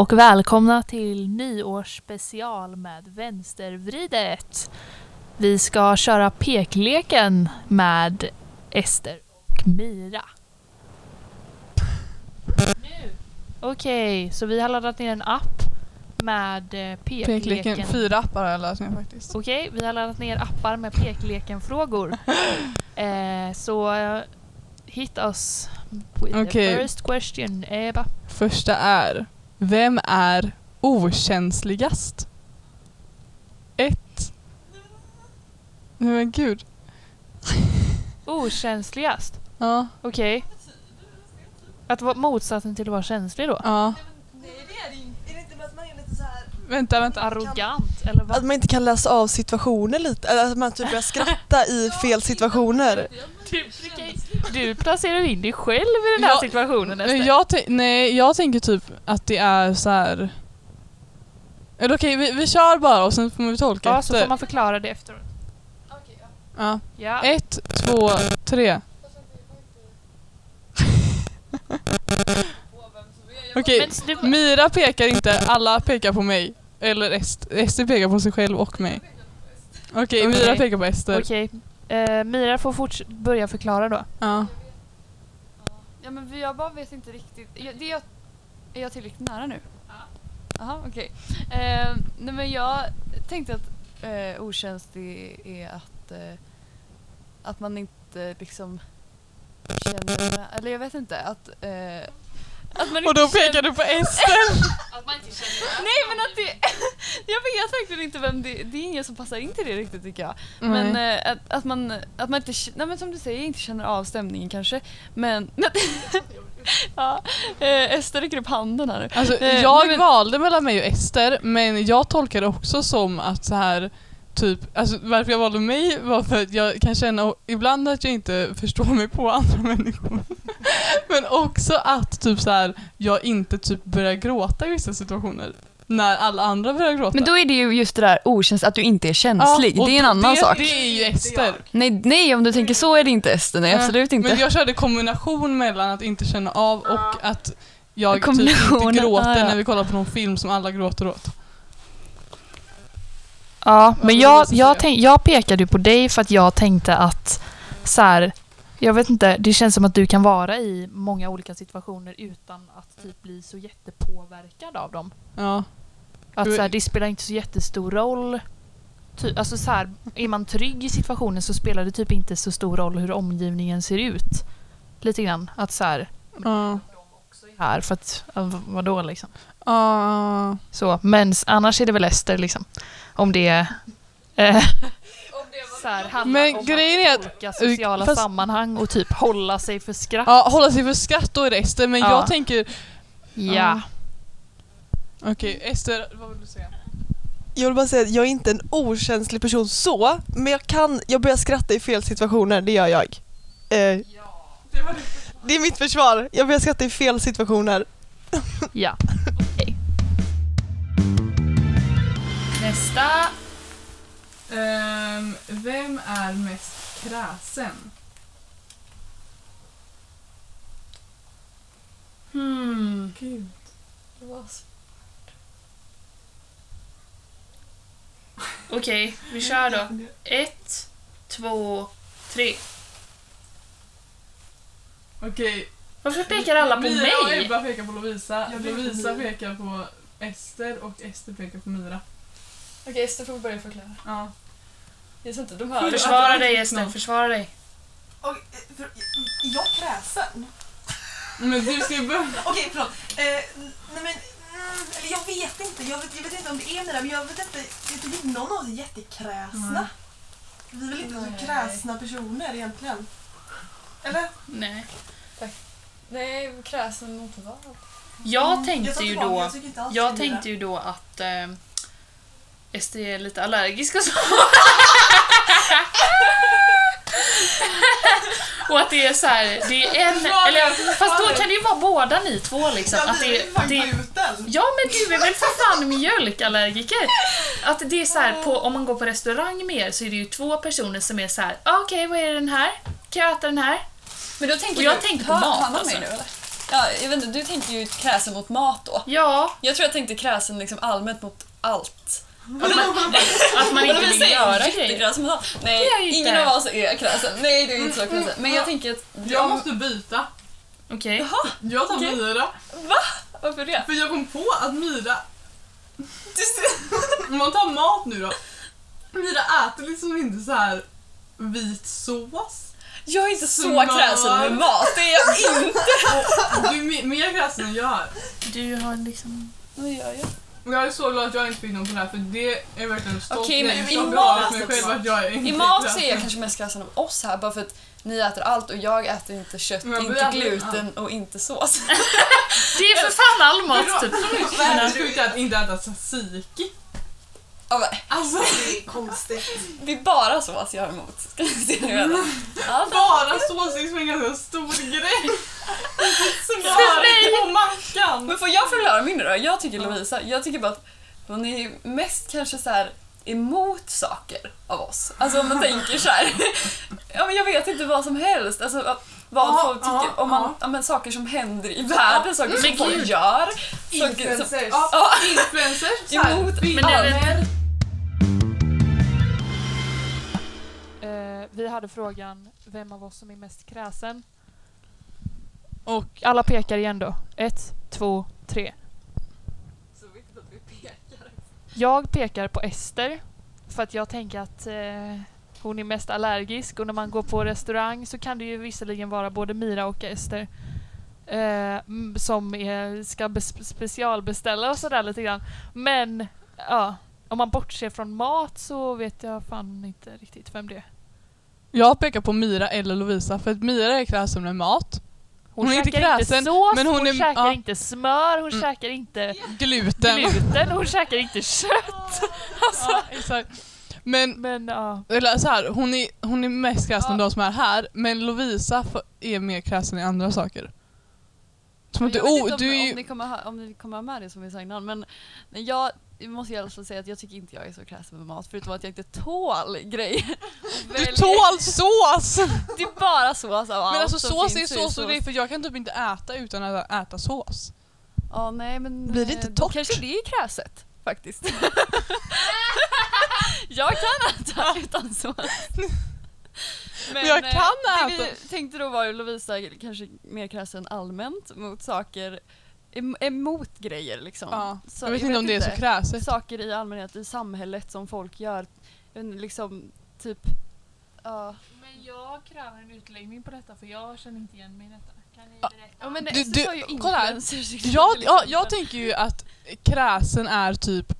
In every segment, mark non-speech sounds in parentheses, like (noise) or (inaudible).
Och välkomna till nyårsspecial med Vänstervridet. Vi ska köra pekleken med Ester och Mira. Nu. Okej, så vi har laddat ner en app med eh, pekleken. Pekleken, fyra appar har jag lärt mig faktiskt. Okej, vi har laddat ner appar med pekleken-frågor. (laughs) eh, så hit us with the Okej. first question, Eva. Första är, vem är okänsligast? Ett. Nej men gud. Okänsligast? Ja, Okej. Att vara motsatsen till att vara känslig då? ja. Nej det är det inte. Är det inte bara att man är lite så här... Vänta, vänta. Arrogant, eller Att vad? man inte kan läsa av situationer lite, eller att man typ börjar skratta i (laughs) fel situationer. Du, du placerar in dig själv i den här Ja, situationen Ester. Jag nej, jag tänker typ att det är så här. Eller okej, vi, vi kör bara och sen får vi tolka Ja, så efter. får man förklara det efteråt. Ja. Ja. Ett, två, tre. Okej, du, Mira pekar inte, alla pekar på mig. Eller Est- Ester pekar på sig själv och mig. Okej, Mira Okej. pekar på Ester. okej. Eh, Mira får forts- börja förklara då. Ja. Ja men jag bara vet inte riktigt. Jag, det är, jag, är jag tillräckligt nära nu? Jaha, okej. Eh, nej men jag tänkte att eh, okänslig är att, eh, att man inte liksom känner, eller jag vet inte, att, eh, Och då inte känner- pekar du på Ester. (laughs) Att man inte känner Nej men att det, (laughs) jag vet verkligen inte vem det Det är ingen som passar in till det riktigt tycker jag. Men eh, att, att, man, att man inte, nej men som du säger, inte känner av stämningen kanske. Men, (laughs) ja, eh, Ester räcker upp handen här. Alltså, Eh, jag men- valde mellan mig och Ester, men jag tolkar det också som att så här Typ, alltså varför jag valde mig var för att jag kan känna ibland att jag inte förstår mig på (laughs) andra människor. men också att typ så här, jag inte typ börjar gråta i vissa situationer. När alla andra börjar gråta. Men då är det ju just det där okänsligt, att du inte är känslig. Ja, det är en annan det, sak. Det är ju Ester. Nej, nej, om du tänker så är det inte Ester. Nej, absolut inte. Men jag körde kombination mellan att inte känna av och att jag typ inte gråter ah, när vi kollar på någon film som alla gråter åt. Ja, men jag, jag, tänk, jag pekade ju på dig för att jag tänkte att så här, jag vet inte, det känns som att du kan vara i många olika situationer utan att typ bli så jättepåverkad av dem. Ja. Att så här, det spelar inte så jättestor roll. Ty, alltså så här, är man trygg i situationen så spelar det typ inte så stor roll hur omgivningen ser ut. Lite grann. Att så här, Ja. här för att, vadå liksom. Ja. Så, men annars är det väl Ester liksom. Om det är... Eh, (laughs) här, Men om grejen är att sociala fast- sammanhang och typ hålla sig för skratt. Ja, hålla sig för skratt då är det Ester, men Ja. jag tänker... Ja. Okej, Ester, vad vill du säga? Jag vill bara säga att jag är inte en okänslig person så, men jag kan, jag börjar skratta i fel situationer, det gör jag. Eh, det är mitt försvar, jag börjar skratta i fel situationer. Ja. (laughs) Nästa. Ehm, vem är mest kräsen? Hmm. Gud. Okej, vi kör då. Ett, två, tre. Okej. Varför pekar alla på Mira och mig? Ebba pekar på Lovisa, Jag pekar på Lovisa Mira. pekar på Ester och Ester pekar på Mira. Okej, Ester får börja förklara. Ja. Jag tror inte de hör. Försvara dig Ester, försvara dig. jag kräsen? Men du ska ju börja... (laughs) Okej, förlåt. Eh, nej men, mm, eller jag vet inte. Jag vet, jag vet inte om det är mina, men jag vet inte. Jag tycker inte någon av oss är jättekräsna. Vi är väl inte så kräsna personer egentligen? Eller? Nej. Nej, kräsen mot vad? Jag tänkte ju då... tycker inte alls Jag det är tänkte ju då att eh, Ester är lite allergisk och så. och att det är så här, det är en, eller fast då kan det ju vara båda ni två liksom. Ja, Att vi är det, det, ja men du är väl för fan mjölkallergiker? Att det är så här, på, om man går på restaurang mer så är det ju två personer som är så här, ah, okej vad är den här? Kan jag äta den här? Men då tänker Och jag du, tänkte på hör- mat, alltså. mig nu eller? Ja, jag vet inte, du tänker ju kräsen mot mat då. Ja, Jag tror jag tänkte kräsen liksom allmänt mot allt. Att man, att man inte vill göra grejer. Nej, ingen av oss är kräsen. Nej, det är inte så kräsen. Men jag tänker att... Jag måste byta. Okej. Jag tar Okej. Myra. Varför det? För jag kom på att Du om man tar mat nu då. Myra äter liksom inte så här vit sås. Jag är inte så Smör. kräsen med mat, det är jag inte. Du är me- mer kräsen än jag är. Du har liksom... Vad gör jag? Jag är så glad att jag inte fick någon på det här för det är verkligen en stolt Okej, men Jag är glad för mig själv att jag är inte I mat så är jag kanske mest kräsen av oss här bara för att ni äter allt och jag äter inte kött, Men inte äter- gluten och inte sås. (laughs) Det är för fan all mat Det typ. är så sjukt att inte äta tzatziki. Ja, Alltså, Det är konstigt. Det är bara sås jag har emot. Ska ni se nu. Ja, bara sås är en ganska stor grej. Smör på mackan. Men får jag förklara min då? Jag tycker Lovisa, jag tycker bara att hon är mest kanske så här emot saker av oss. Alltså om man (laughs) tänker så här. Ja, men jag vet inte vad som helst. Alltså, vad- Ja, folk tycker ja, om man, ja. ja, men, saker som händer i världen, saker som folk gör. Saker som, Influencers. Ja. Influencers. så här, Emot-. Men det vi hade frågan vem av oss som är mest kräsen. Och alla pekar igen då. Ett, två, tre. Jag pekar på Ester. För att jag tänker att eh, hon är mest allergisk och när man går på restaurang så kan det ju visserligen vara både Mira och Ester eh, som är, ska bes- specialbeställa och sådär lite grann. Men ja, om man bortser från mat så vet jag fan inte riktigt vem det är. Jag pekar på Mira eller Lovisa för att Mira är kräsen med mat. Hon, Hon är inte kräsen, inte sås, men hon, hon är- käkar ja. inte smör, hon Mm. käkar inte Gluten. gluten, hon käkar inte kött. (laughs) Ja, exakt. Men Men ja, eller så här, hon, är, hon är mest kräsen av Ja. de som är här, men Lovisa är mer kräsen i andra saker. Som att du, Jag vet oh, inte om, du är om, ni kommer ha, om ni kommer ha med det som vi sa innan men jag måste alla fall säga att jag tycker inte jag är så kräsen med mat förutom att jag inte tål grejer. Du tål sås! Det är bara sås av allt Men alltså som sås är finns sås och det för jag kan typ inte äta utan att äta sås. Ja nej men Blir det inte eh, då torrt? kanske det är kräset faktiskt. (laughs) jag kan äta utan sås. (laughs) Men jag eh, kan Det äta. vi tänkte då var ju Lovisa kanske mer kräsen allmänt mot saker, emot grejer liksom. Ja. Så jag vet inte om det är så kräset. Saker i allmänhet i samhället som folk gör. Jag vet inte, Liksom typ, ja. Men jag kräver en utläggning på detta för jag känner inte igen mig i detta. Kan ni berätta? Ja men Du- du, du- sa ju kolla här. Jag, till ja, exempel. jag tänker ju att kräsen är typ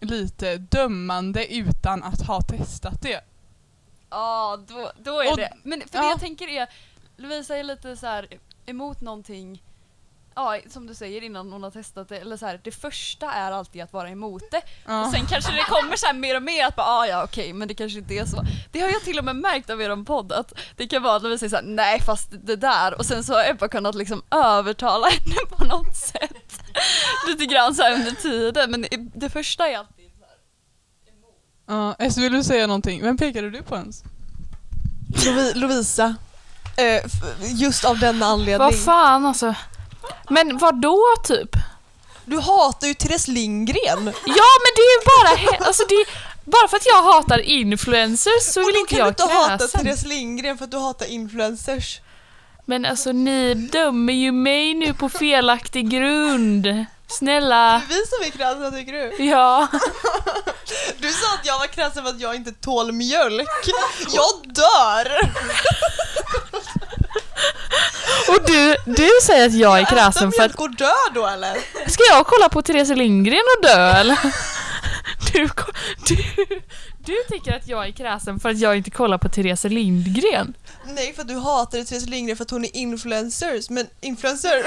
lite dömande utan att ha testat det. Ja, då, då är Och- det. Men för ja. det jag tänker är, Lovisa är lite så här emot någonting, ja som du säger innan hon har testat det, eller så här, det första är alltid att vara emot det. Ja. Och sen kanske det kommer så här mer och mer att bara, ah, ja okej men det kanske inte är så. Det har jag till och med märkt av er podd att det kan vara att Lovisa säger såhär, nej fast det där och sen så har Ebba kunnat liksom övertala (laughs) henne på något sätt. Lite grann så här under tiden men det, första är alltid Ja, Ester, vill du säga någonting? Vem pekade du på ens? Lovi, Lovisa. F- just av denna anledning. Vad fan alltså. Men vad då typ? Du hatar ju Therese Lindgren. Ja men det är ju bara, alltså det är, bara för att jag hatar influencers så Och vill då inte kan du jag inte hata kräsen. Therese Lindgren för att du hatar influencers. Men alltså ni dömer ju mig nu på felaktig grund. Snälla. Det är vi som är kräsna tycker du. Ja. (laughs) Du sa att jag var kräsen för att jag inte tål mjölk. Jag dör! (laughs) Och du, du säger att jag är kräsen Äta för att... mjölk och dö då eller? Ska jag kolla på Therese Lindgren och dö eller? Du, du, du tycker att jag är kräsen för att jag inte kollar på Therese Lindgren? Nej för att du hatar Therese Lindgren för att hon är influencers, men influencer.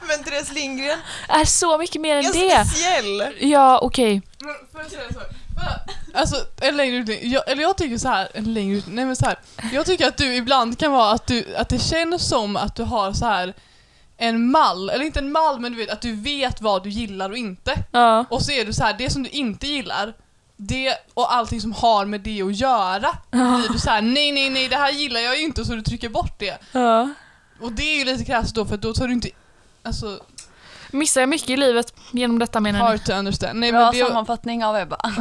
(laughs) men Therese Lindgren Är så mycket mer än är det. speciell. Ja, okej. Men Alltså en längre utläggning, jag, eller jag tycker så här, en längre ut, nej men så här. Jag tycker att du ibland kan vara att, du, att det känns som att du har så här en mall, eller inte en mall men du vet att du vet vad du gillar och inte. Ja. Och så är du så här, det som du inte gillar, det och allting som har med det att göra, blir du så här, nej nej nej det här gillar jag ju inte så du trycker bort det. Ja. Och det är ju lite krasst då för då tar du inte... Alltså, Missar jag mycket i livet genom detta menar ni? hard to understand. Nej, Bra men det, sammanfattning av Ebba.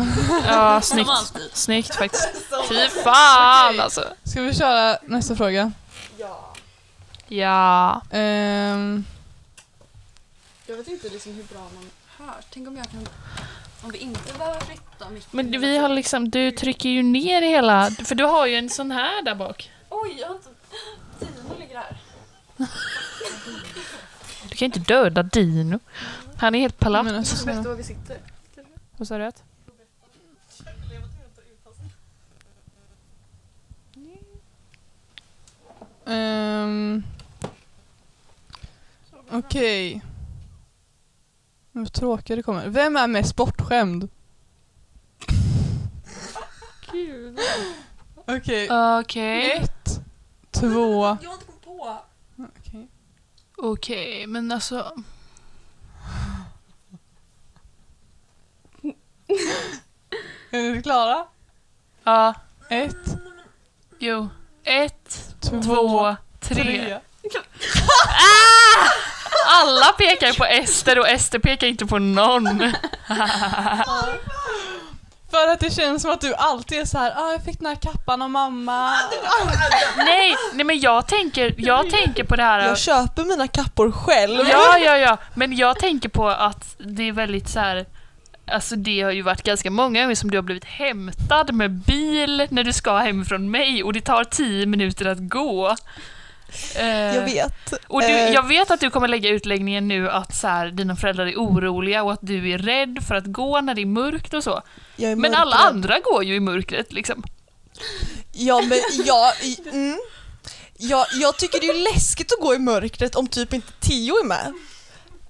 Ja, (laughs) snyggt. Snyggt faktiskt. (laughs) Fy fan Okej. alltså. ska vi köra nästa fråga? Ja. Ehm, Jag vet inte liksom hur bra man hör. Tänk om jag kan... Om vi inte behöver flytta micken. Men vi har liksom, du trycker ju ner hela, för du har ju en sån här där bak. Oj, jag har inte... Tino ligger här. (laughs) Kan inte döda Dino. Han är helt palatt. men alltså, Vet du var vi sitter? Vad sa du? att? ehm, Okej. Vad tråkiga det kommer. Vem är mest bortskämd? Okej. Okej. Ett, två... Jag har inte kommit på. Okej. Okej, men alltså... (laughs) Är ni klara? Ja. Ett, Jo. Ett, två, två, tre. tre. Alla pekar på Ester och Ester pekar inte på någon. (laughs) (laughs) För att det känns som att du alltid är så här, ah, jag fick den här kappan av mamma. Nej, nej men jag tänker, jag tänker på det här... Jag köper mina kappor själv. Ja, ja, ja. Men jag tänker på att det är väldigt så här. Alltså det har ju varit ganska många gånger som du har blivit hämtad med bil när du ska hem från mig och det tar tio minuter att gå. Eh, Jag vet. Och du, Eh, jag vet att du kommer lägga utläggningen nu att så här, dina föräldrar är oroliga och att du är rädd för att gå när det är mörkt och så. jag är Men alla andra går ju i mörkret liksom. Ja men jag, mm, jag, jag tycker det är läskigt att gå i mörkret om typ inte Theo är med.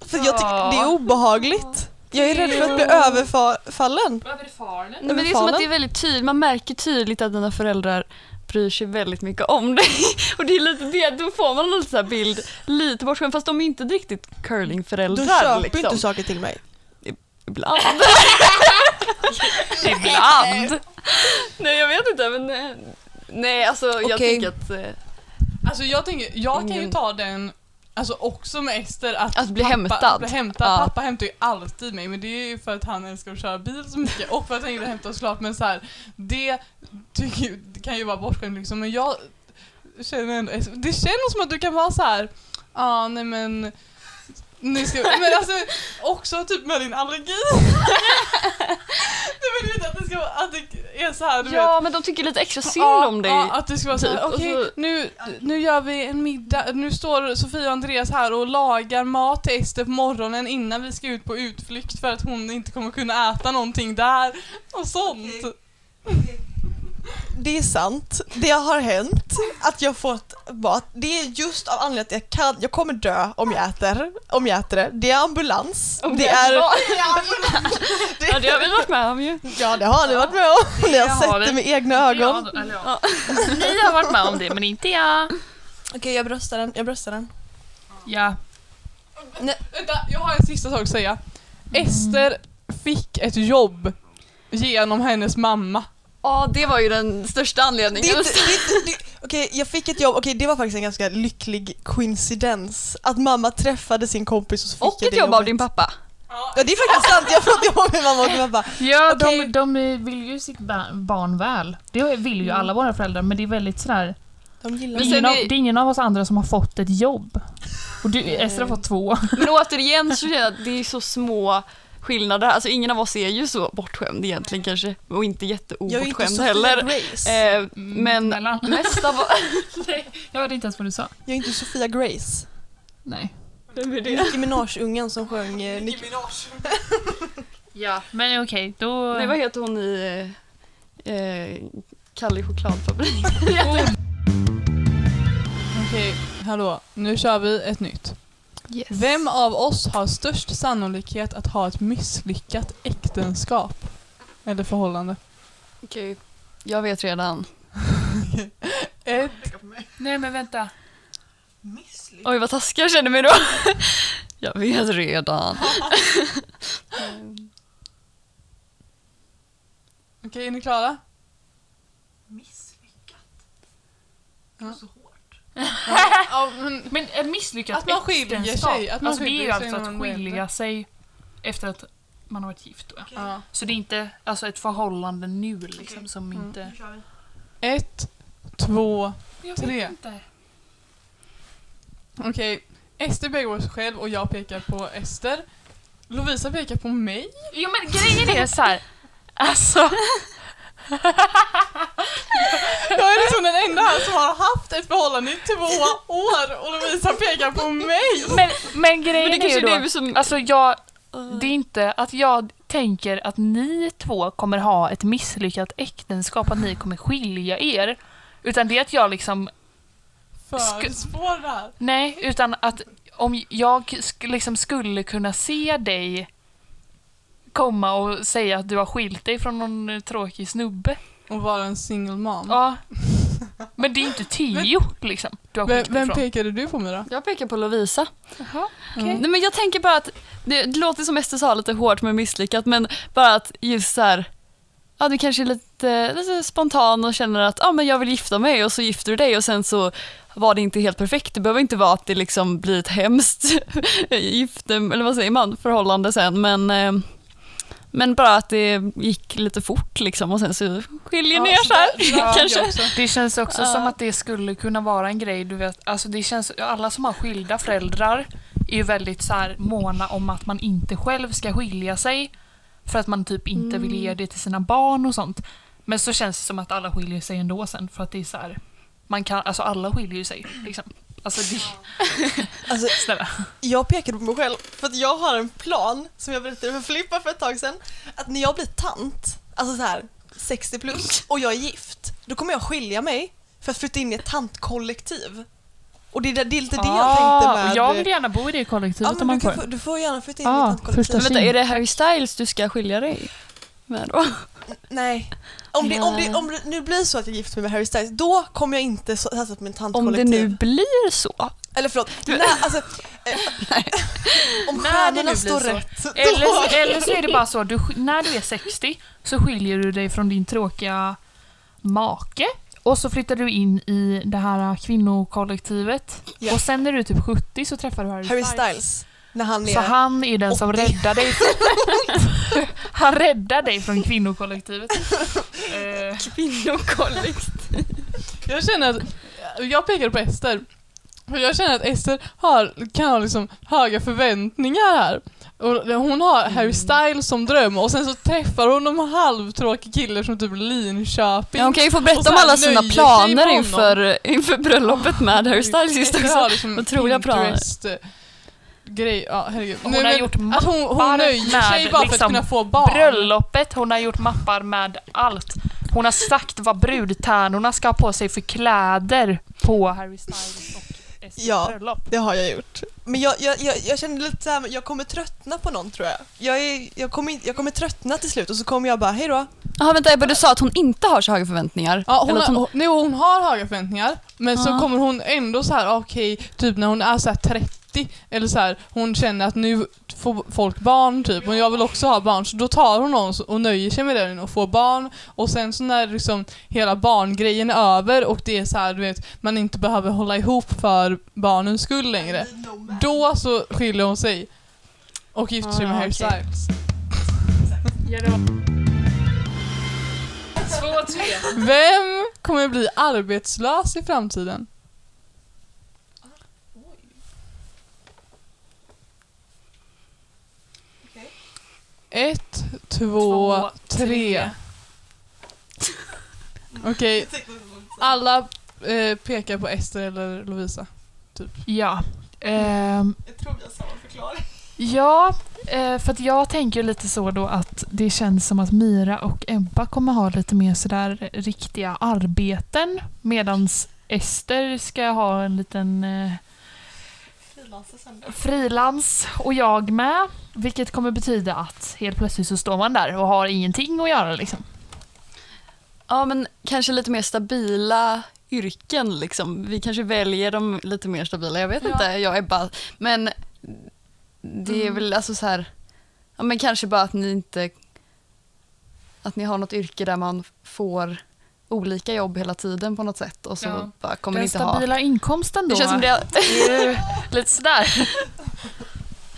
För jag tycker det är obehagligt. Jag är rädd för att bli överfallen. Överfaren? Nej, men det är som att det är väldigt tydligt, man märker tydligt att dina föräldrar bryr sig väldigt mycket om dig. (laughs) Och det är lite det, då får man en lite så här bild, lite bortskämd, fast de är inte riktigt Du curlingföräldrar köper liksom. inte saker till mig. Ibland. (laughs) Ibland. nej jag vet inte men eh, nej alltså jag Okej. tänker att eh, Alltså jag tänker, jag kan ju ta den Alltså också med Ester att, Att bli pappa, hämtad. Bli hämtad. Ja. Pappa hämtar ju alltid mig men det är ju för att han älskar att köra bil så mycket och för att han gillar att hämta såklart men så här, det, tycker, ju- det kan ju vara bortskämt liksom men jag känner ändå, det känns som att du kan vara så här. ja ah, nej men nu ska, (laughs) men alltså också typ med din allergi. (laughs) nej men du vet att det ska vara, att det är så här du vet. ja men de tycker lite extra synd Ja, om dig. Ja, att det ska vara typ. Och okej så- nu, nu gör vi en middag, nu står Sofia och Andreas här och lagar mat till Ester på morgonen innan vi ska ut på utflykt för att hon inte kommer kunna äta någonting där och sånt. (laughs) Det är sant. Det har hänt att jag fått mat. Det är just av anledningen att jag kan, jag kommer dö om jag äter, om jag äter det. Det är ambulans. Om det (laughs) det är... det, Ja det har vi varit med om ju. ja, det har ni varit med om. Ni har sett det med egna ögon. Ja. Ni har varit med om det, men inte jag. Okej, jag bröstar den. Jag bröstar den. Ja. Vänta, jag har en sista sak att säga. Ester fick ett jobb genom hennes mamma. Ja det var ju den största anledningen. okej, jag fick ett jobb. Okej, det var faktiskt en ganska lycklig coincidens. Att mamma träffade sin kompis och så fick Och jag ett det jobb av jobbet. din pappa. Ja, det är faktiskt sant. Jag har fått jobb av min mamma och min pappa. Ja, Okej. de, de vill ju sitt ba- barn väl. Det vill ju alla våra föräldrar, men det är väldigt sådär... De gillar. Ingen av, är- det är ingen av oss andra som har fått ett jobb. Och du, Ester har fått två. Men återigen så känner jag att det är så små skillnader. Alltså ingen av oss är ju så bortskämd egentligen kanske. Och inte Jag är inte jätteobortskämd Sofia heller. Grace. Eh, men mellan. (laughs) mest av (laughs) Jag hörde inte ens vad du sa. Jag är inte Sofia Grace. Nej. Vem är det? Nicki Minaj-ungen som sjöng eh, Nicki (laughs) Ja, men okej, då... Nej vad heter hon i eh, eh, Kalle chokladfabrik? Okej, hallå. Nu kör vi ett nytt. Yes. Vem av oss har störst sannolikhet att ha ett misslyckat äktenskap? Eller förhållande? Okej, jag vet redan. (laughs) Ett, Nej men vänta. Oj vad taskig jag känner mig då. (laughs) jag vet redan. (laughs) okej är ni klara? Misslyckat. Ja. Ja, men Men ett misslyckat Att man skiljer äktenskap, sig, att man alltså det är ju sig alltså att skilja sig efter att man har varit gift. Då. ja. Så det är inte alltså ett förhållande nu liksom Okej. som Mm. inte... Ett, två, Tre. okej. Ester pekar på sig själv och jag pekar på Ester. Lovisa pekar på mig. Jo men grejen är så här. Alltså, (laughs) Jag är liksom den enda här som har haft ett förhållande i två år och Lovisa pekar på mig. men, men grejen Men det är ju är då... det som... Alltså jag, det är inte att jag tänker att ni två kommer ha ett misslyckat äktenskap, att ni kommer skilja er. Utan det är att jag liksom, det här. nej, utan att om jag sk- liksom skulle kunna se dig komma och säga att du har skilt dig från någon tråkig snubbe. Och vara en single mom. Ja. Men det är inte Tio liksom du har Vem, skilt dig vem pekade du på mig då? Jag pekar på Lovisa. Jaha, Mm. Nej, men jag tänker bara att, det, det låter som Ester sa lite hårt med misslyckat, men bara att just så här, ja du kanske är lite, lite spontan och känner att ah, men jag vill gifta mig och så gifter du dig och sen så var det inte helt perfekt. Det behöver inte vara att det liksom blir ett hemskt (laughs) gifte, eller vad säger man, förhållande sen, men eh, men bara att det gick lite fort liksom och sen så skiljer ni er så här. Ja, kanske. Det känns också Ja. som att det skulle kunna vara en grej, du vet. Alltså det känns, alla som har skilda föräldrar är ju väldigt så här måna om att man inte själv ska skilja sig. För att man typ inte vill ge det till sina barn och sånt. Men så känns det som att alla skiljer sig ändå sen för att det är så här, man kan, alltså alla skiljer ju sig liksom. Alltså det, (laughs) Alltså, snälla. jag pekade på mig själv för att jag har en plan som jag berättade för Filippa för ett tag sedan. Att när jag blir tant, alltså så här 60 plus, och jag är gift, då kommer jag skilja mig för att flytta in i ett tantkollektiv. Och det är, det är lite det jag tänkte med... och jag vill gärna bo i det kollektivet ja, om men man får. få, du får gärna flytta in Ah, i ett tantkollektiv. vänta, är det Harry Styles du ska skilja dig med då? Nej. Om det, om, det, om det nu blir så att jag gifter mig med Harry Styles, då kommer jag inte så- satsa på min Om tantkollektiv. det nu blir så. Eller förlåt, nej, alltså, eh, om När det stjärnorna nu står blir så. rätt, då... Eller, så- eller så är det bara så, du, när du är 60 så skiljer du dig från din tråkiga make och så flyttar du in i det här kvinnokollektivet. Ja. Och sen när du är typ 70 så träffar du Harry, Harry Styles. Styles, han är... Så han är den som 80. räddar dig. (laughs) han räddar dig från kvinnokollektivet. (laughs) Eh, Kvinnokollektiv. Jag känner att, jag pekade på Ester. För jag känner att Ester har, kan ha liksom höga förväntningar här. Och hon har Harry Styles som dröm och sen så träffar hon en halvtråkig kille från typ Linköping. Ja, hon kan ju få Och berätta så om alla sina planer inför, inför bröllopet med Harry Styles just också. liksom Otroliga planer. Grej, ja herregud. Hon Nej, har men gjort att hon, hon mappar nöjer med sig bara för att liksom kunna få barn. bröllopet, hon har gjort mappar med allt. Hon har sagt vad brudtärnorna ska ha på sig för kläder på Harry Styles och Ja. bröllop. Det har jag gjort. Men jag, jag, jag, jag känner lite såhär, jag kommer tröttna på någon tror jag. Jag, är, jag, kommer, jag kommer tröttna till slut och så kommer jag bara, hej då. Jaha vänta Ebba, du sa att hon inte har så höga förväntningar. Ja, hon, Eller har, hon. Nej, hon har höga förväntningar, men så Ja. kommer hon ändå så här, okej, typ när hon är så här 30, eller så här, hon känner att nu får folk barn typ, och jag vill också ha barn, så då tar hon någon och nöjer sig med den och får barn, och sen så när liksom hela barngrejen är över och det är så här, du vet, man inte behöver hålla ihop för barnens skull längre, då så skiljer hon sig och gifter sig Ah, med Harry okej. Styles. Två, tre. Vem kommer bli arbetslös i framtiden? Ett, två, Två, tre. (laughs) Okej, alla eh, pekar på Ester eller Lovisa. Ja. Ehm, Jag tror vi har samma förklaring. ja, eh, för att jag tänker lite så då att det känns som att Mira och Ebba kommer ha lite mer sådär riktiga arbeten medans Ester ska ha en liten eh, frilans och jag med. Vilket kommer betyda att helt plötsligt så står man där och har ingenting att göra liksom. ja men kanske lite mer stabila yrken liksom. Vi kanske väljer de lite mer stabila, jag vet Ja. inte, jag är bara, men det är Mm. väl alltså så här, ja men kanske bara att ni inte, att ni har något yrke där man får olika jobb hela tiden på något sätt och så Ja. bara kommer Den ni inte ha... stabila inkomsten då. Det känns som det... lite sådär.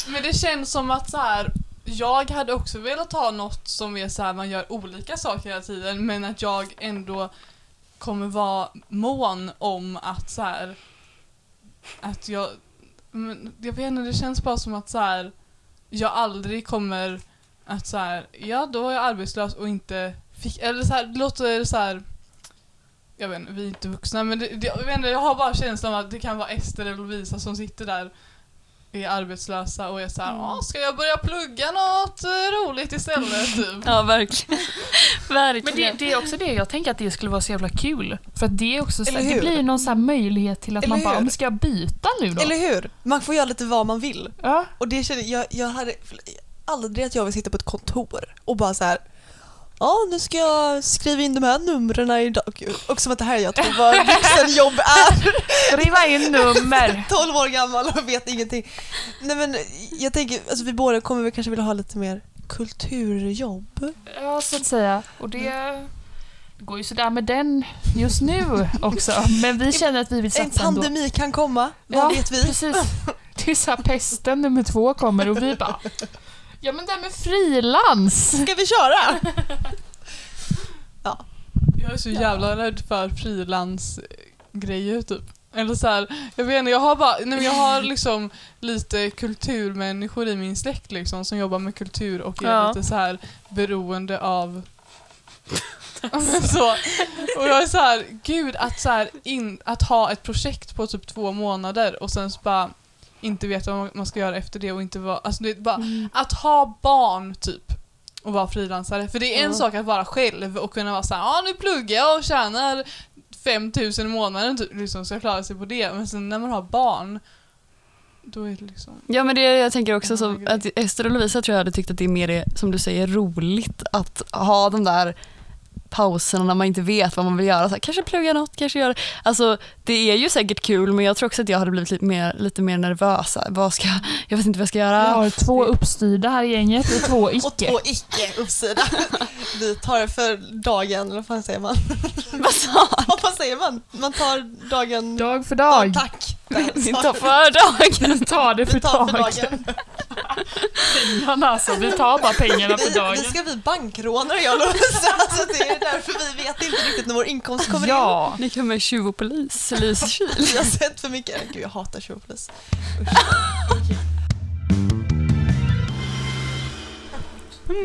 (laughs) Men det känns som att så här, jag hade också velat ha något som är så här, man gör olika saker hela tiden men att jag ändå kommer vara mån om att så här, att jag, men jag vet inte, det känns bara som att så här, jag aldrig kommer att så här, ja då är jag arbetslös och inte fick, eller så här, det låter så här jag vet inte, vi är inte vuxna men det, det, jag, vet inte, jag har bara känslan av att det kan vara Ester eller Lovisa som sitter där är arbetslösa och är såhär, Mm. "Ah, ska jag börja plugga något eh, roligt istället? (laughs) Typ. Ja, verkligen. (laughs) Men verkligen. det, det är också det, jag tänker att det skulle vara så jävla kul. För att det är också så, det blir någon så här möjlighet till att Eller man bara, hur? "Men ska jag byta nu då? Eller hur? Man får göra lite vad man vill. Ja. Och det känner jag, jag hade aldrig att jag vill sitta på ett kontor och bara så här. Ja, nu ska jag skriva in de här numren idag. Och som att det här jag tror vad vuxenjobb är. Skriva in nummer. (laughs) 12 år gammal och vet ingenting. Nej men jag tänker, alltså vi båda kommer väl kanske vilja ha lite mer kulturjobb. Ja, så att säga. Och det, går ju sådär med den just nu också. Men vi känner att vi vill En satsa ändå. pandemi kan komma, vad Ja, vet vi? Precis. Det är såhär pesten nummer två kommer och vi bara Ja men det här med frilans. Ska vi köra? Jag är så jävla rädd för frilansgrejer typ. Eller så här, jag vet inte, jag har bara, nej jag har liksom lite kulturmänniskor i min släkt liksom som jobbar med kultur och är Ja. lite så här beroende av (laughs) så, och jag är så här, gud att, så här in, att ha ett projekt på typ två månader och sen så bara inte veta vad man ska göra efter det och inte vara, alltså det bara att ha barn typ och vara frilansare. För det är en Mm. sak att vara själv och kunna vara såhär, ja ah, nu pluggar jag och tjänar 5000 i månaden typ, liksom, så jag klarar sig på det. Men sen när man har barn, då är det liksom... Ja men det jag tänker också så att Ester och Lovisa tror jag hade tyckt att det är mer som du säger roligt att ha de där pauserna när man inte vet vad man vill göra. Så här, kanske plugga något, kanske göra... Alltså det är ju säkert kul men jag tror också att jag hade blivit lite mer, lite mer nervös. Vad ska, jag vet inte vad jag ska Vi göra. har två uppstyrda här i gänget och två (laughs) Och icke. två icke uppsida. (laughs) Vi tar det för dagen, eller vad fan säger man? Vad sa (laughs) han? vad säger man? Man tar dagen... Dag för Ja, dag. tack! Vi tar för dagen. Vi tar det för Vi tar för dagen. Pengarna alltså, vi tar bara pengarna för Vi, dagen. vi ska bli bankrånare jag och alltså det är därför vi vet inte riktigt när vår inkomst kommer in. Ja. Ni kan med tjuv och polis, Lysekil. Vi har sett för mycket. Gud jag hatar tjuvpolis.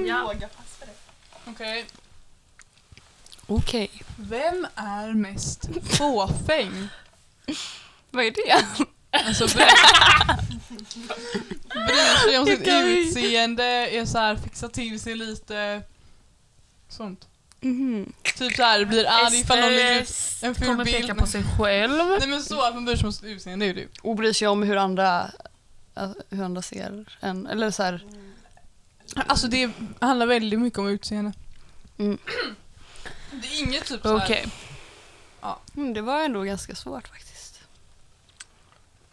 Ja. Okej. Okej, Vem är mest fåfäng? Vad är det? Alltså (laughs) bryr bryr sig om sitt utseende, är så här, fixar till sig lite. Sånt. Mhm. Typ så här, blir arg ifall någon lägger ut en ful kommer bild. peka på sig själv. Nej men så att man bryr sig om sitt utseende, det är ju du. Och bryr sig om hur andra, äh, hur andra ser en. Eller så här, Alltså det handlar väldigt mycket om utseende. Mm. Det är inget typ så här. Okej, mm, det var ändå ganska svårt faktiskt.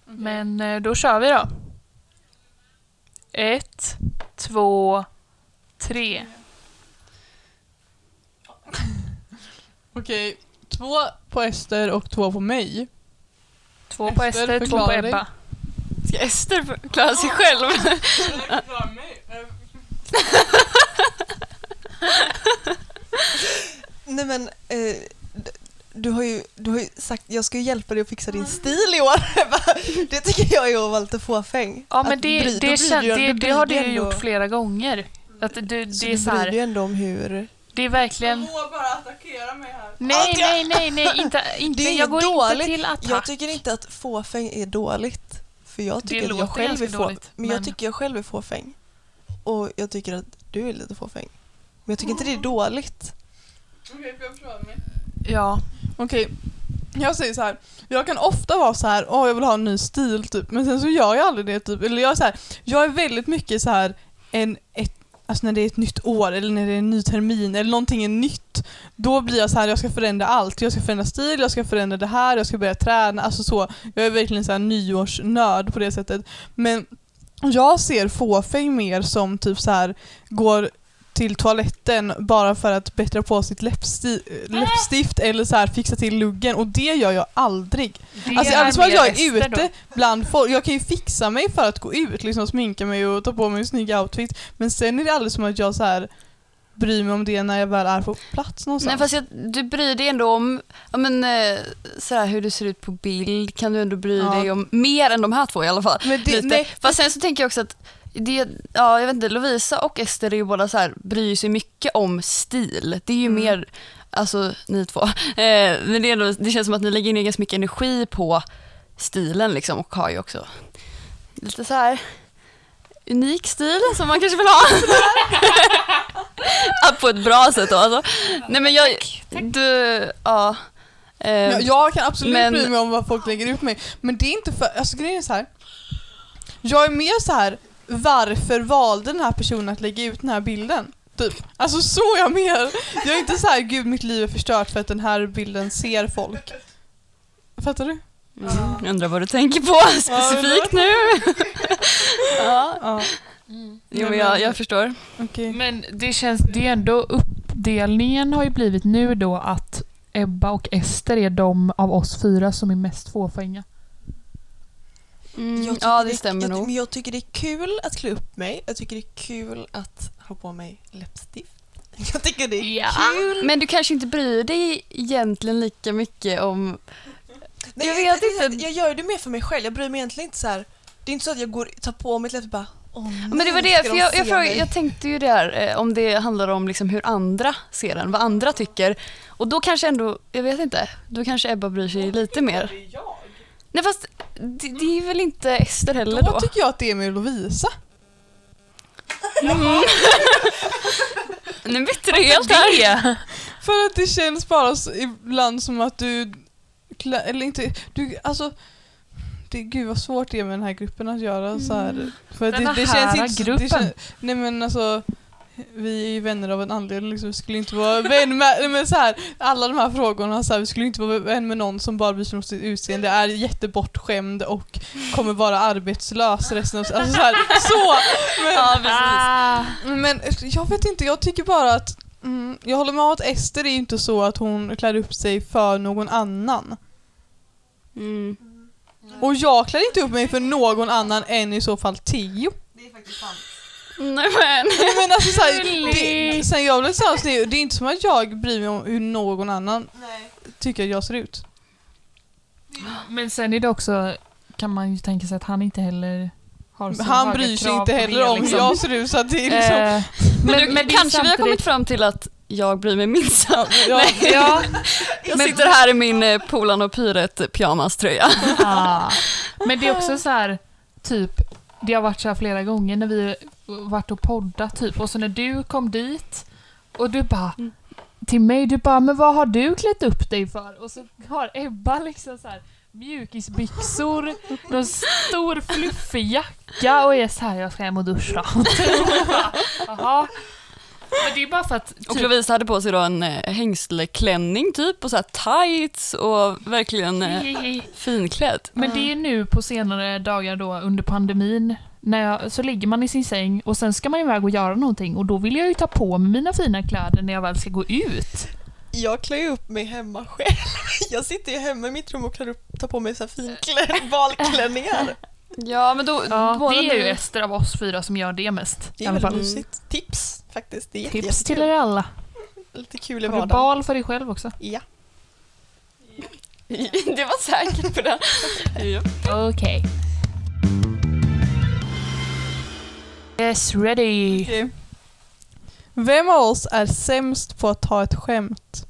Okej. men eh, då kör vi då. Ett, två, tre. (laughs) Okej, två på Ester och två på mig. Två på Ester, Ester, två på. Ebba. Ska Ester förklara sig själv? (laughs) Nej men, eh, du har, ju, du har ju sagt jag ska ju hjälpa dig att fixa din stil i år. (laughs) det tycker jag är att vara lite fåfäng. Ja men Att det, bry- det, bryr kän, du ju- det, det har du ju ändå- gjort flera gånger. Att du, Så det är du så bryr dig ju ändå om hur... det är verkligen... Moa bara attackera mig här. Nej, nej, nej, nej, inte, (laughs) inte, Det är jag går dåligt. inte till attack. Jag tycker inte att fåfäng är dåligt. För jag tycker att jag själv är få, dåligt, men jag men- tycker jag själv är fåfäng. Och jag tycker att du är lite fåfäng. Men jag tycker inte det är dåligt. Okej, får jag pröva mig? Ja. Okej, jag säger så här. Jag kan ofta vara så här, åh jag vill ha en ny stil typ, men sen så gör jag aldrig det typ. Eller jag är så här, jag är väldigt mycket så här en, ett, alltså när det är ett nytt år eller när det är en ny termin eller någonting är nytt. Då blir jag så här, jag ska förändra allt. Jag ska förändra stil, jag ska förändra det här, jag ska börja träna, alltså så. Jag är verkligen så här nyårsnörd på det sättet. Men jag ser fåfäng mer som typ så här går till toaletten bara för att bättra på sitt läppsti- läppstift eller så här fixa till luggen och det gör jag aldrig. Det Alltså att mer jag är ute då. bland folk. Jag kan ju fixa mig för att gå ut, liksom sminka mig och ta på mig en snygg outfit. Men sen är det aldrig som att jag så här bryr mig om det när jag väl är på plats någonstans. Nej fast jag, du bryr dig ändå om ja, men, eh, sådär, hur du ser ut på bild kan du ändå bry Ja. dig om mer än de här två i alla fall. Men det, nej, Fast sen så tänker jag också att det, ja, jag vet inte, Lovisa och Ester är ju båda så här, bryr sig mycket om stil. Det är ju Mm. mer, alltså ni två, (laughs) eh, men det, är det känns som att ni lägger ner ganska mycket energi på stilen liksom och har ju också lite så här unik stil som man kanske vill ha. (laughs) På ett bra sätt då alltså. Nej men jag, du, ja. Eh, jag, jag kan absolut men- bry mig om vad folk lägger ut mig. Men det är inte för, alltså grejen är så här. Jag är mer så här. Varför valde den här personen att lägga ut den här bilden? Typ. Alltså så jag mer. Jag är inte så här, gud mitt liv är förstört för att den här bilden ser folk. Fattar du? Mm, jag undrar vad du tänker på (laughs) specifikt nu. (laughs) ja. Ja, Jo, men jag, jag förstår. okej. Men det känns, det är ändå uppdelningen har ju blivit nu då att Ebba och Ester är de av oss fyra som är mest fåfänga. Mm, ja, det stämmer jag, nog. Men jag tycker det är kul att klä upp mig. Jag tycker det är kul att ha på mig läppstift. (laughs) Jag tycker det är Ja. kul. Men du kanske inte bryr dig egentligen lika mycket om... Nej, Jag jag, vet jag, inte. Jag, gör det mer för mig själv. Jag bryr mig egentligen inte så här. Det är inte så att jag går tar på mig ett läppstift och bara Åh, Men det var det, för jag, jag, frågade, mig?" jag tänkte ju där eh, om det handlar om liksom hur andra ser den, vad andra tycker. Och då kanske ändå, jag vet inte, då kanske Ebba bryr sig lite mer. Nej fast det, det är väl inte Ester heller Då då? tycker jag att det är med Lovisa. (laughs) Nu bytte du helt här. (laughs) För att det känns bara så, ibland som att du, eller inte, du, alltså det, gud vad svårt det är med den här gruppen att göra så här. För att Den det, det här känns inte, så- gruppen? Det känns, nej men alltså vi är ju vänner av en anledning, liksom. vi skulle inte vara vän med, men så här, alla de här frågorna, så här, vi skulle inte vara vän med någon som bara bryr sig om sitt utseende, är jättebortskämd och kommer vara arbetslös resten av alltså så, här, så men, Ja. Ah, men jag vet inte, jag tycker bara att mm, jag håller med om att Ester är ju inte så att hon klär upp sig för någon annan. Mm. Och jag klär inte upp mig för någon annan än i så fall Tio. Det är faktiskt sant. Nej men. Nej, men alltså, så här, det, sen jag blev tillsammans det, är- det är inte som att jag bryr mig om hur någon annan Nej. tycker att jag ser ut. men sen är det också, kan man ju tänka sig att han inte heller har så Han höga bryr sig krav inte på heller det, om hur liksom. jag ser ut så att det är liksom... Eh, Men, du, det är kanske vi har samtidigt- kommit fram till att jag bryr mig minst. ja, (laughs) Ja, (laughs) Jag sitter här i min eh, Polan och Pyret pyjamaströja. ah. Men det är också så här, typ, det har varit så här flera gånger när vi varit och poddat typ och så när du kom dit och du bara Mm. till mig, du bara men vad har du klätt upp dig för? Och så har Ebba liksom så här mjukisbyxor, (laughs) någon stor fluffig jacka och är så här jag ska hem och duscha. (laughs) Jaha. Men det är bara för att Och typ, Lovisa hade på sig då en eh, hängsleklänning typ och så här tights och verkligen eh, finklädd. Men det är ju nu på senare dagar då under pandemin, när jag, så ligger man i sin säng och sen ska man iväg och göra någonting och då vill jag ju ta på mig mina fina kläder när jag väl ska gå ut. Jag klär ju upp mig hemma själv. (laughs) Jag sitter ju hemma i mitt rum och klär upp, tar på mig så här finklädd balklänningar. (laughs) Ja men då, Ja, det är ju Ester av oss fyra som gör det mest. Det är väldigt mysigt. Tips faktiskt. Det är jätte, Tips till er alla. Lite kul i Har du vardagen. bal för dig själv också? Ja. (laughs) det var säkert på ja. Okej. Yes, ready. Okej. Vem av oss är sämst på att ta ett skämt?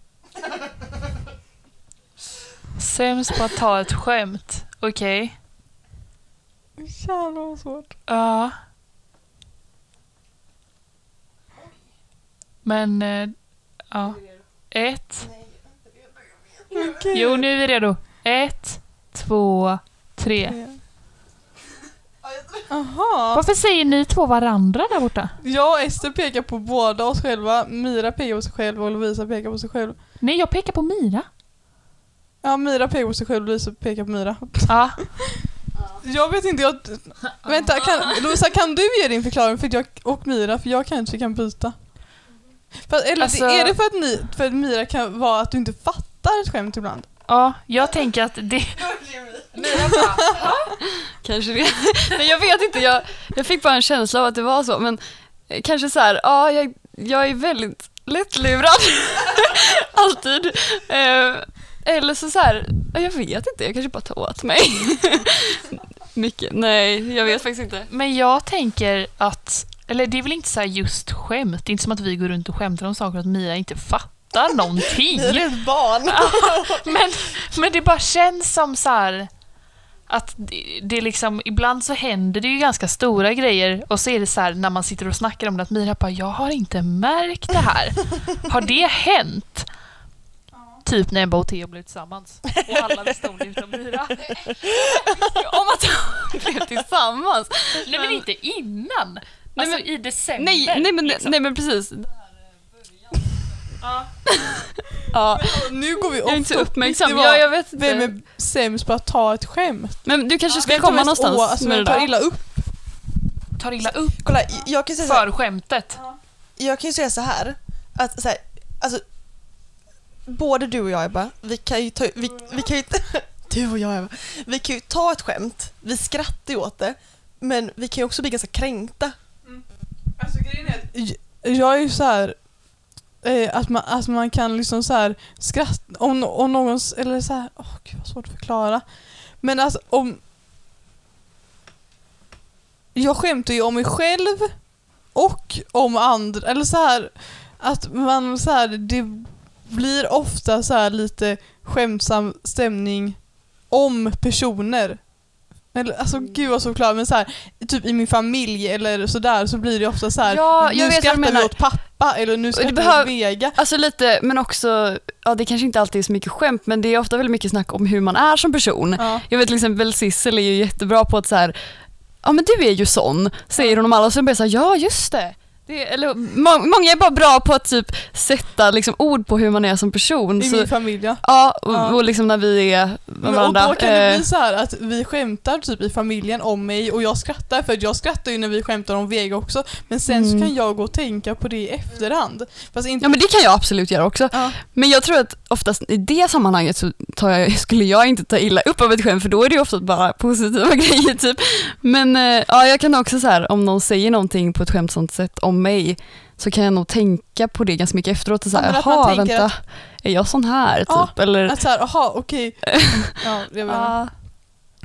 Sämst på att ta ett skämt. Okej. Jävlar vad svårt. Ja. Men, eh, ja. Ett. Okej. Jo, nu är vi redo. Ett, två, tre. Aha. Varför säger ni två varandra där borta? Jag och Ester pekar på båda oss själva, Mira pekar på sig själv och Lovisa pekar på sig själv. Nej, jag pekar på Mira. Ja, Mira pekar på sig själv och Lovisa pekar på Mira. Ja. (laughs) Jag vet inte, jag... Vänta, kan, Lovisa kan du ge din förklaring för jag, och Mira, för jag kanske kan byta. Fast, eller Alltså- är det för att, ni, för att Mira kan vara att du inte fattar ett skämt ibland? Ja, jag tänker att det... Kanske det. Men jag vet inte, jag, jag fick bara en känsla av att det var så. Men eh, kanske så här, ja, jag, jag är väldigt lättlurad. (laughs) Alltid. Eh, eller så, så här, ja, jag vet inte, jag kanske bara tar åt mig. (laughs) Mycket, nej, jag vet faktiskt inte. Men jag tänker att... Eller det är väl inte så här just skämt. Det är inte som att vi går runt och skämtar om saker att Mia inte fattar någonting. (laughs) Ni är ett barn. men, men det bara känns som så här att det, det liksom, ibland så händer det ju ganska stora grejer och så är det så här när man sitter och snackar om det att Mira bara, jag har inte märkt det här. (laughs) Har det hänt? Typ när Ebba och Theo blev tillsammans. Och alla visste om det utom Mira. (laughs) Om att de (laughs) blev tillsammans. Nej men inte innan. Alltså i december. Nej, nej, men, liksom. nej men precis. Ja. (laughs) Ja, Nu går vi jag är inte så uppmärksam. Det var Ja, jag vet Vem inte. är sämst på att ta ett skämt? Men du kanske ska Vem tar komma mest någonstans å- alltså, med vem det tar där. illa upp? Tar illa upp Kolla, jag kan säga så här, för skämtet. jag kan ju säga så här att så här, alltså både du och jag Ebba, vi kan ju ta, vi, vi kan ju (laughs) du och jag Ebba, vi kan ju ta ett skämt, vi skrattar ju åt det, men vi kan ju också bli ganska kränkta. Alltså grejen är att jag är ju så här eh, att, man, att man kan liksom så här skratta om, om någon, eller så här, åh gud vad svårt att förklara. Men alltså om jag skämtar ju om mig själv och om andra, eller så här att man så här, det blir ofta så här lite skämtsam stämning om personer. Eller, alltså gud vad så klart men så här, typ i min familj eller sådär så blir det ofta så här. Ja, nu skrattar vi åt pappa eller nu skrattar vi åt Vega. Alltså lite, men också, ja det kanske inte alltid är så mycket skämt men det är ofta väldigt mycket snack om hur man är som person. Ja. Jag vet till exempel Sissel är ju jättebra på att så här, ja men du är ju sån, säger hon om alla och så blir jag så här, ja just det. Det eller, må, många är bara bra på att typ sätta liksom, ord på hur man är som person. I Så, min familj ja. ja, och, Ja. och liksom när vi är med Men, och varandra. då kan det eh, bli så här att vi skämtar typ i familjen om mig och jag skrattar för jag skrattar ju när vi skämtar om Vega också men sen så Mm. kan jag gå och tänka på det i efterhand. Fast inte Ja men det kan jag absolut göra också. Ja. Men jag tror att oftast i det sammanhanget så jag, (laughs) skulle jag inte ta illa upp av ett skämt för då är det ju ofta bara positiva (laughs) grejer typ. Men eh, ja, jag kan också så här om någon säger någonting på ett skämtsamt sätt om mig så kan jag nog tänka på det ganska mycket efteråt och så Ja, här, men att jaha vänta, är jag sån här typ? Ja, Eller, att såhär, aha okej. (laughs) Ja, jag ja,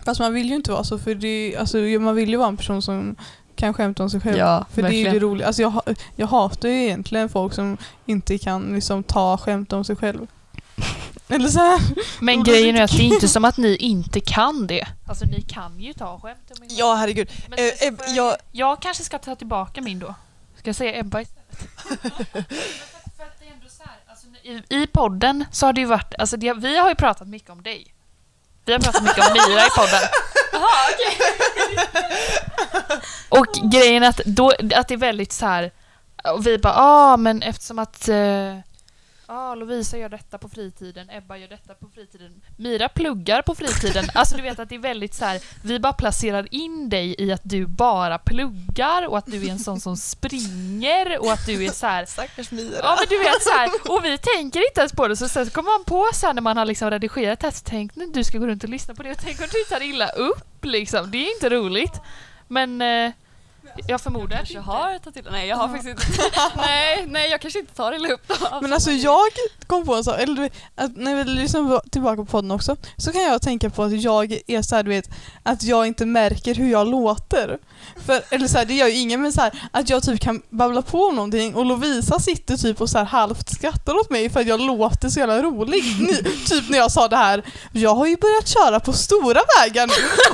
Fast man vill ju inte vara så för det, alltså, man vill ju vara en person som kan skämta om sig själv. ja För det är ju verkligen. det roliga. Alltså jag, jag hatar ju egentligen folk som inte kan liksom ta skämt om sig själv. (laughs) Eller så här. Men grejen är att det är inte som att ni inte kan det. Alltså ni kan ju ta skämt om er Ja herregud. Men Eh, så jag, jag- jag kanske ska ta tillbaka min då. Ska jag säga Ebba istället? För att det är ändå så här, alltså, i, I podden så har det ju varit, alltså det, vi har ju pratat mycket om dig. Vi har pratat mycket om Mira i podden. (laughs) (laughs) Och grejen är att, då, att det är väldigt så här. och vi bara ah men eftersom att eh, ah, Lovisa gör detta på fritiden, Ebba gör detta på fritiden, Mira pluggar på fritiden. Alltså du vet att det är väldigt så här. vi bara placerar in dig i att du bara pluggar och att du är en sån som springer och att du är så här. Stackars Mira. Ja men du vet så här, och vi tänker inte ens på det så sen så kommer man på sen när man har liksom redigerat det här, så tänk när du ska gå runt och lyssna på det och tänk om du tar illa upp liksom. Det är inte roligt. Men eh, jag förmodar att kanske inte. har tagit till Nej jag har faktiskt inte. (laughs) nej, nej jag kanske inte tar illa upp då. Men alltså jag kom på en sak, eller att när vi lyssnar tillbaka på podden också, så kan jag tänka på att jag är såhär du vet, att jag inte märker hur jag låter. För, eller såhär, det gör ju ingen men såhär, att jag typ kan babbla på om någonting och Lovisa sitter typ och såhär halvt skrattar åt mig för att jag låter så jävla rolig. Ni, typ när jag sa det här, jag har ju börjat köra på stora vägar nu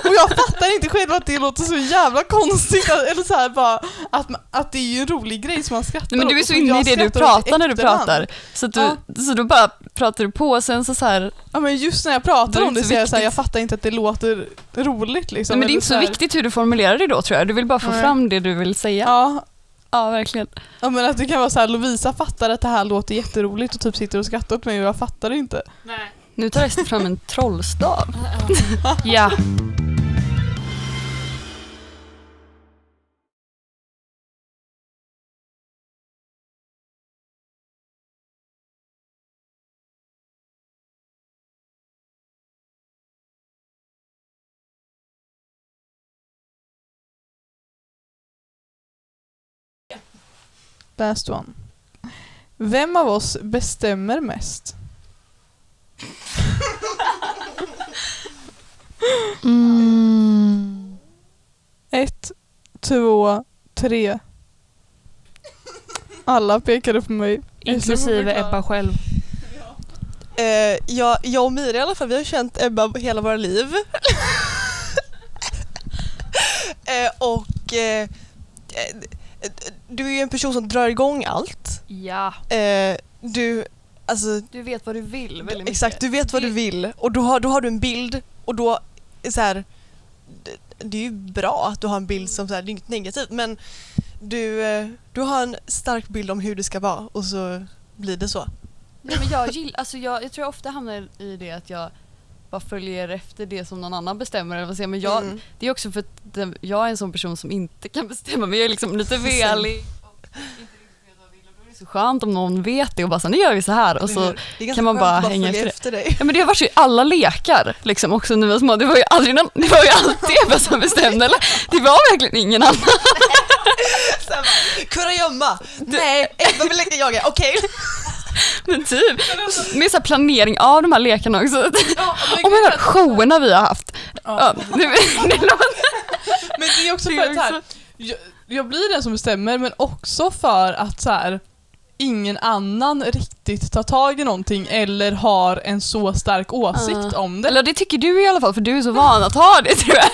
och jag fattar inte själv att det låter så jävla konstigt. Eller såhär bara, att, att det är ju en rolig grej som man skrattar Nej, men du är så inne i det du pratar när du pratar. Så, du, Ja. så då bara pratar du på och sen så, så här, Ja men just när jag pratar om det så är jag såhär, jag fattar inte att det låter roligt liksom. nej, men det är inte så här- viktigt hur du formulerar det då tror jag. Du vill bara få Nej. fram det du vill säga. Ja, Ja, verkligen. ja men att det kan vara så här, Lovisa fattar att det här låter jätteroligt och typ sitter och skrattar åt mig och jag fattar det inte. Nej. Nu tar Ester fram en trollstav. (laughs) Ja. Last one. Vem av oss bestämmer mest? Mm. Ett, två, tre. Alla pekade på mig. Inklusive Ebba själv. Eh, jag, jag och Mira i alla fall, vi har känt Ebba hela våra liv. (laughs) eh, och eh, du är ju en person som drar igång allt. Ja. Eh, du, alltså Du vet vad du vill väldigt mycket. Exakt, du vet vad du vill och då har, då har du en bild och då är så här, det, det är ju bra att du har en bild som så här, det är inget negativt men du, eh, du har en stark bild om hur det ska vara och så blir det så. Nej, men jag, gill, alltså jag, jag tror jag ofta hamnar i det att jag bara följer efter det som någon annan bestämmer. Eller vad säger, men jag, Mm. Det är också för att jag är en sån person som inte kan bestämma mig. Jag är liksom lite (laughs) velig. då är det Så skönt om någon vet det och bara så, nu gör vi så här. Och så, det kan man bara att hänga efter efter dig. ja, men det har varit så i alla lekar liksom också när vi var små. Det var ju aldrig någon, det var ju alltid Ebba som bestämde. Eller? Det var verkligen ingen annan. (laughs) Bara, Kurragömma! Nej, Ebba vill leka jaga, okej. (laughs) Men typ, med så planering av de här lekarna också. Ja, (laughs) Och med de här showerna vi har haft. Ja. Ja, det, det låter, (laughs) Men det är också för att här, jag, jag blir den som bestämmer men också för att så här, ingen annan riktigt tar tag i någonting eller har en så stark åsikt Ja. om det. eller det tycker du i alla fall för du är så van att ha det tror jag.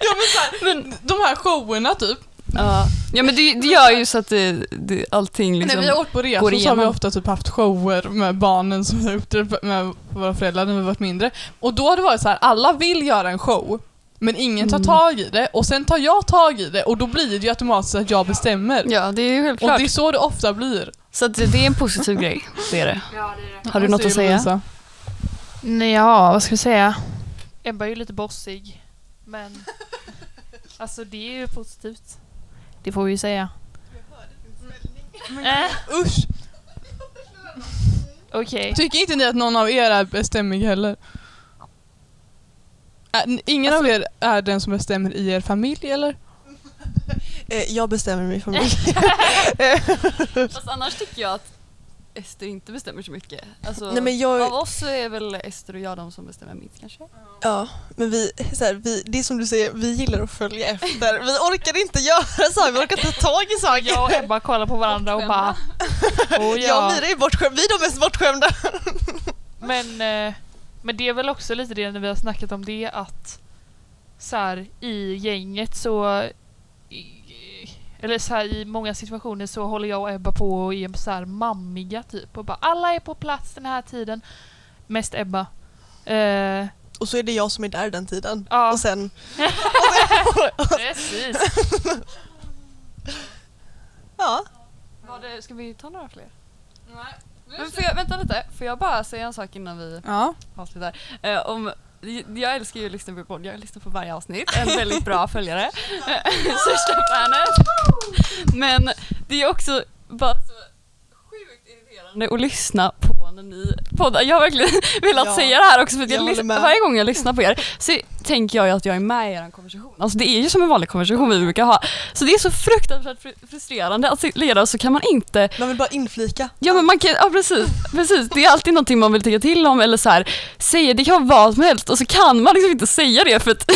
ja, men så här, men de här showerna typ, Ja, ja men det, det gör ju så att det, det, allting liksom... när vi har åkt på resor så har vi ofta typ haft shower med barnen som vi har gjort det med våra föräldrar när vi varit mindre. Och då har det varit så här, alla vill göra en show men ingen tar Mm. tag i det och sen tar jag tag i det och då blir det ju automatiskt att jag bestämmer. Ja, det är ju och självklart. det är så det ofta blir. Så att det är en positiv grej, det är det. Har du något att säga? Nej, ja, vad ska vi säga? Ebba är ju lite bossig. Men (laughs) alltså det är ju positivt. Det får vi ju säga. Äh, Usch! Okej. Tycker inte ni att någon av er är bestämmig heller? N- ingen av er är den som bestämmer i er familj eller? Eh, jag bestämmer min familj. (laughs) Fast annars tycker jag att Ester inte bestämmer så mycket. Alltså, Nej, men jag- Av oss så är väl Ester och jag de som bestämmer minst kanske. Ja, men vi, så här, vi, det är som du säger, vi gillar att följa efter. Vi orkar inte göra saker, vi orkar inte ta tag i saker. Jag och Ebba kollar på varandra och bara... Oh, Jag och ja. Mira är bortskämda, vi är de mest bortskämda. Men, eh, men det är väl också lite det när vi har snackat om det att så här, i gänget så eller så här, i många situationer så håller jag och Ebba på och är så här mammiga typ och bara alla är på plats den här tiden. Mest Ebba. Eh, Och så är det jag som är där den tiden. Ja. Och sen, (laughs) precis. (laughs) ja. Var det, ska vi ta några fler? Men får jag, vänta lite, får jag bara säga en sak innan vi Ja. avslutar? Eh, om, jag älskar ju att lyssna på podd, jag lyssnar på varje avsnitt, en väldigt bra följare. (laughs) Största fanet. Men det är också bara så sjukt irriterande att lyssna på när ni poddar. Jag har verkligen (laughs) velat Ja, säga det här också för jag varje gång jag lyssnar på er så tänker jag ju att jag är med i er konversation. Alltså det är ju som en vanlig konversation vi brukar ha. Så det är så fruktansvärt fru- frustrerande att leda så kan man inte Man vill bara inflika. Ja men man kan, ja precis, precis. Det är alltid någonting man vill tycka till om eller så här, säga, det kan vara vad som helst och så kan man liksom inte säga det för att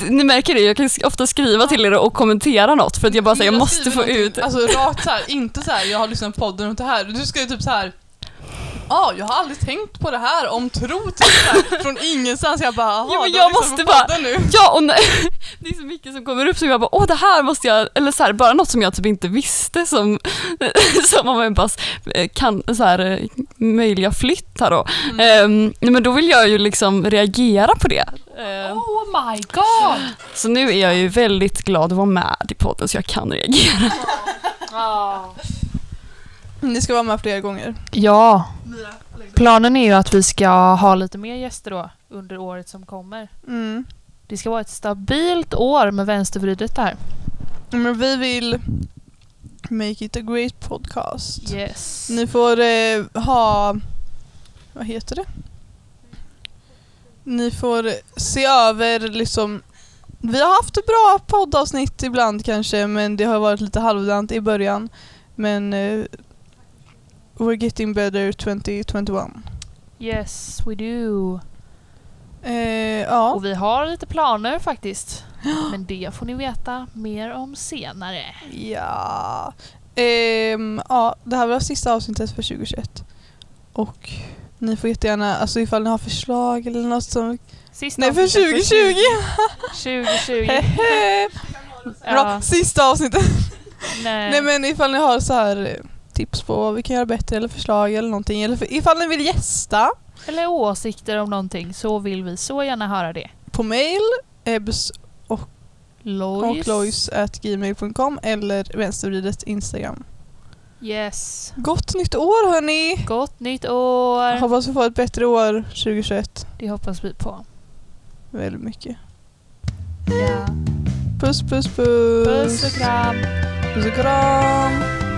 (laughs) ni märker det, jag kan ofta skriva till er och kommentera något för att jag bara säger jag måste få någonting, ut Alltså rakt så här, inte så här, jag har lyssnat på podden och det här. Du ska ju typ så här. Ja, jag har aldrig tänkt på det här om tro typ här, (laughs) från ingenstans. Jag bara, jaha, Ja, men jag måste på bara- nu. (laughs) Ja och när, (laughs) det är så mycket som kommer upp som jag bara åh det här måste jag, eller så här, bara något som jag typ inte visste som, som om en eh, kan, så här, eh, möjliga flytt här då. Ehm, nej, men då vill jag ju liksom reagera på det. Ehm, Oh my god! Så nu är jag ju väldigt glad att vara med i podden så jag kan reagera. (laughs) Ni ska vara med flera gånger. Ja, planen är ju att vi ska ha lite mer gäster då under året som kommer. Mm. Det ska vara ett stabilt år med vänstervridet där. Men vi vill make it a great podcast. Yes. Ni får eh, ha, vad heter det? Ni får se över liksom vi har haft bra poddavsnitt ibland kanske men det har varit lite halvdant i början. Men eh, we're getting better 2021. Yes, we do. Eh, ja. Och vi har lite planer faktiskt. (gasps) Men det får ni veta mer om senare. Ja. Ehm, ja, det här var sista avsnittet för 2021. Och ni får jättegärna, alltså ifall ni har förslag eller något som... Sista Nej för avsnittet 2020! 2020. (laughs) Hehe. Bra, sista avsnittet. nej. Nej men ifall ni har så här eh, tips på vad vi kan göra bättre eller förslag eller någonting. Eller för, ifall ni vill gästa Eller åsikter om någonting så vill vi så gärna höra det. på mail ebs och lois at gmail.com eller vänstervridet Instagram. Yes. Gott nytt år hörni! Gott nytt år! Hoppas vi får ett bättre år 2021. Det hoppas vi på. Väldigt mycket. Ja. Puss puss puss! Puss och kram! Puss och kram!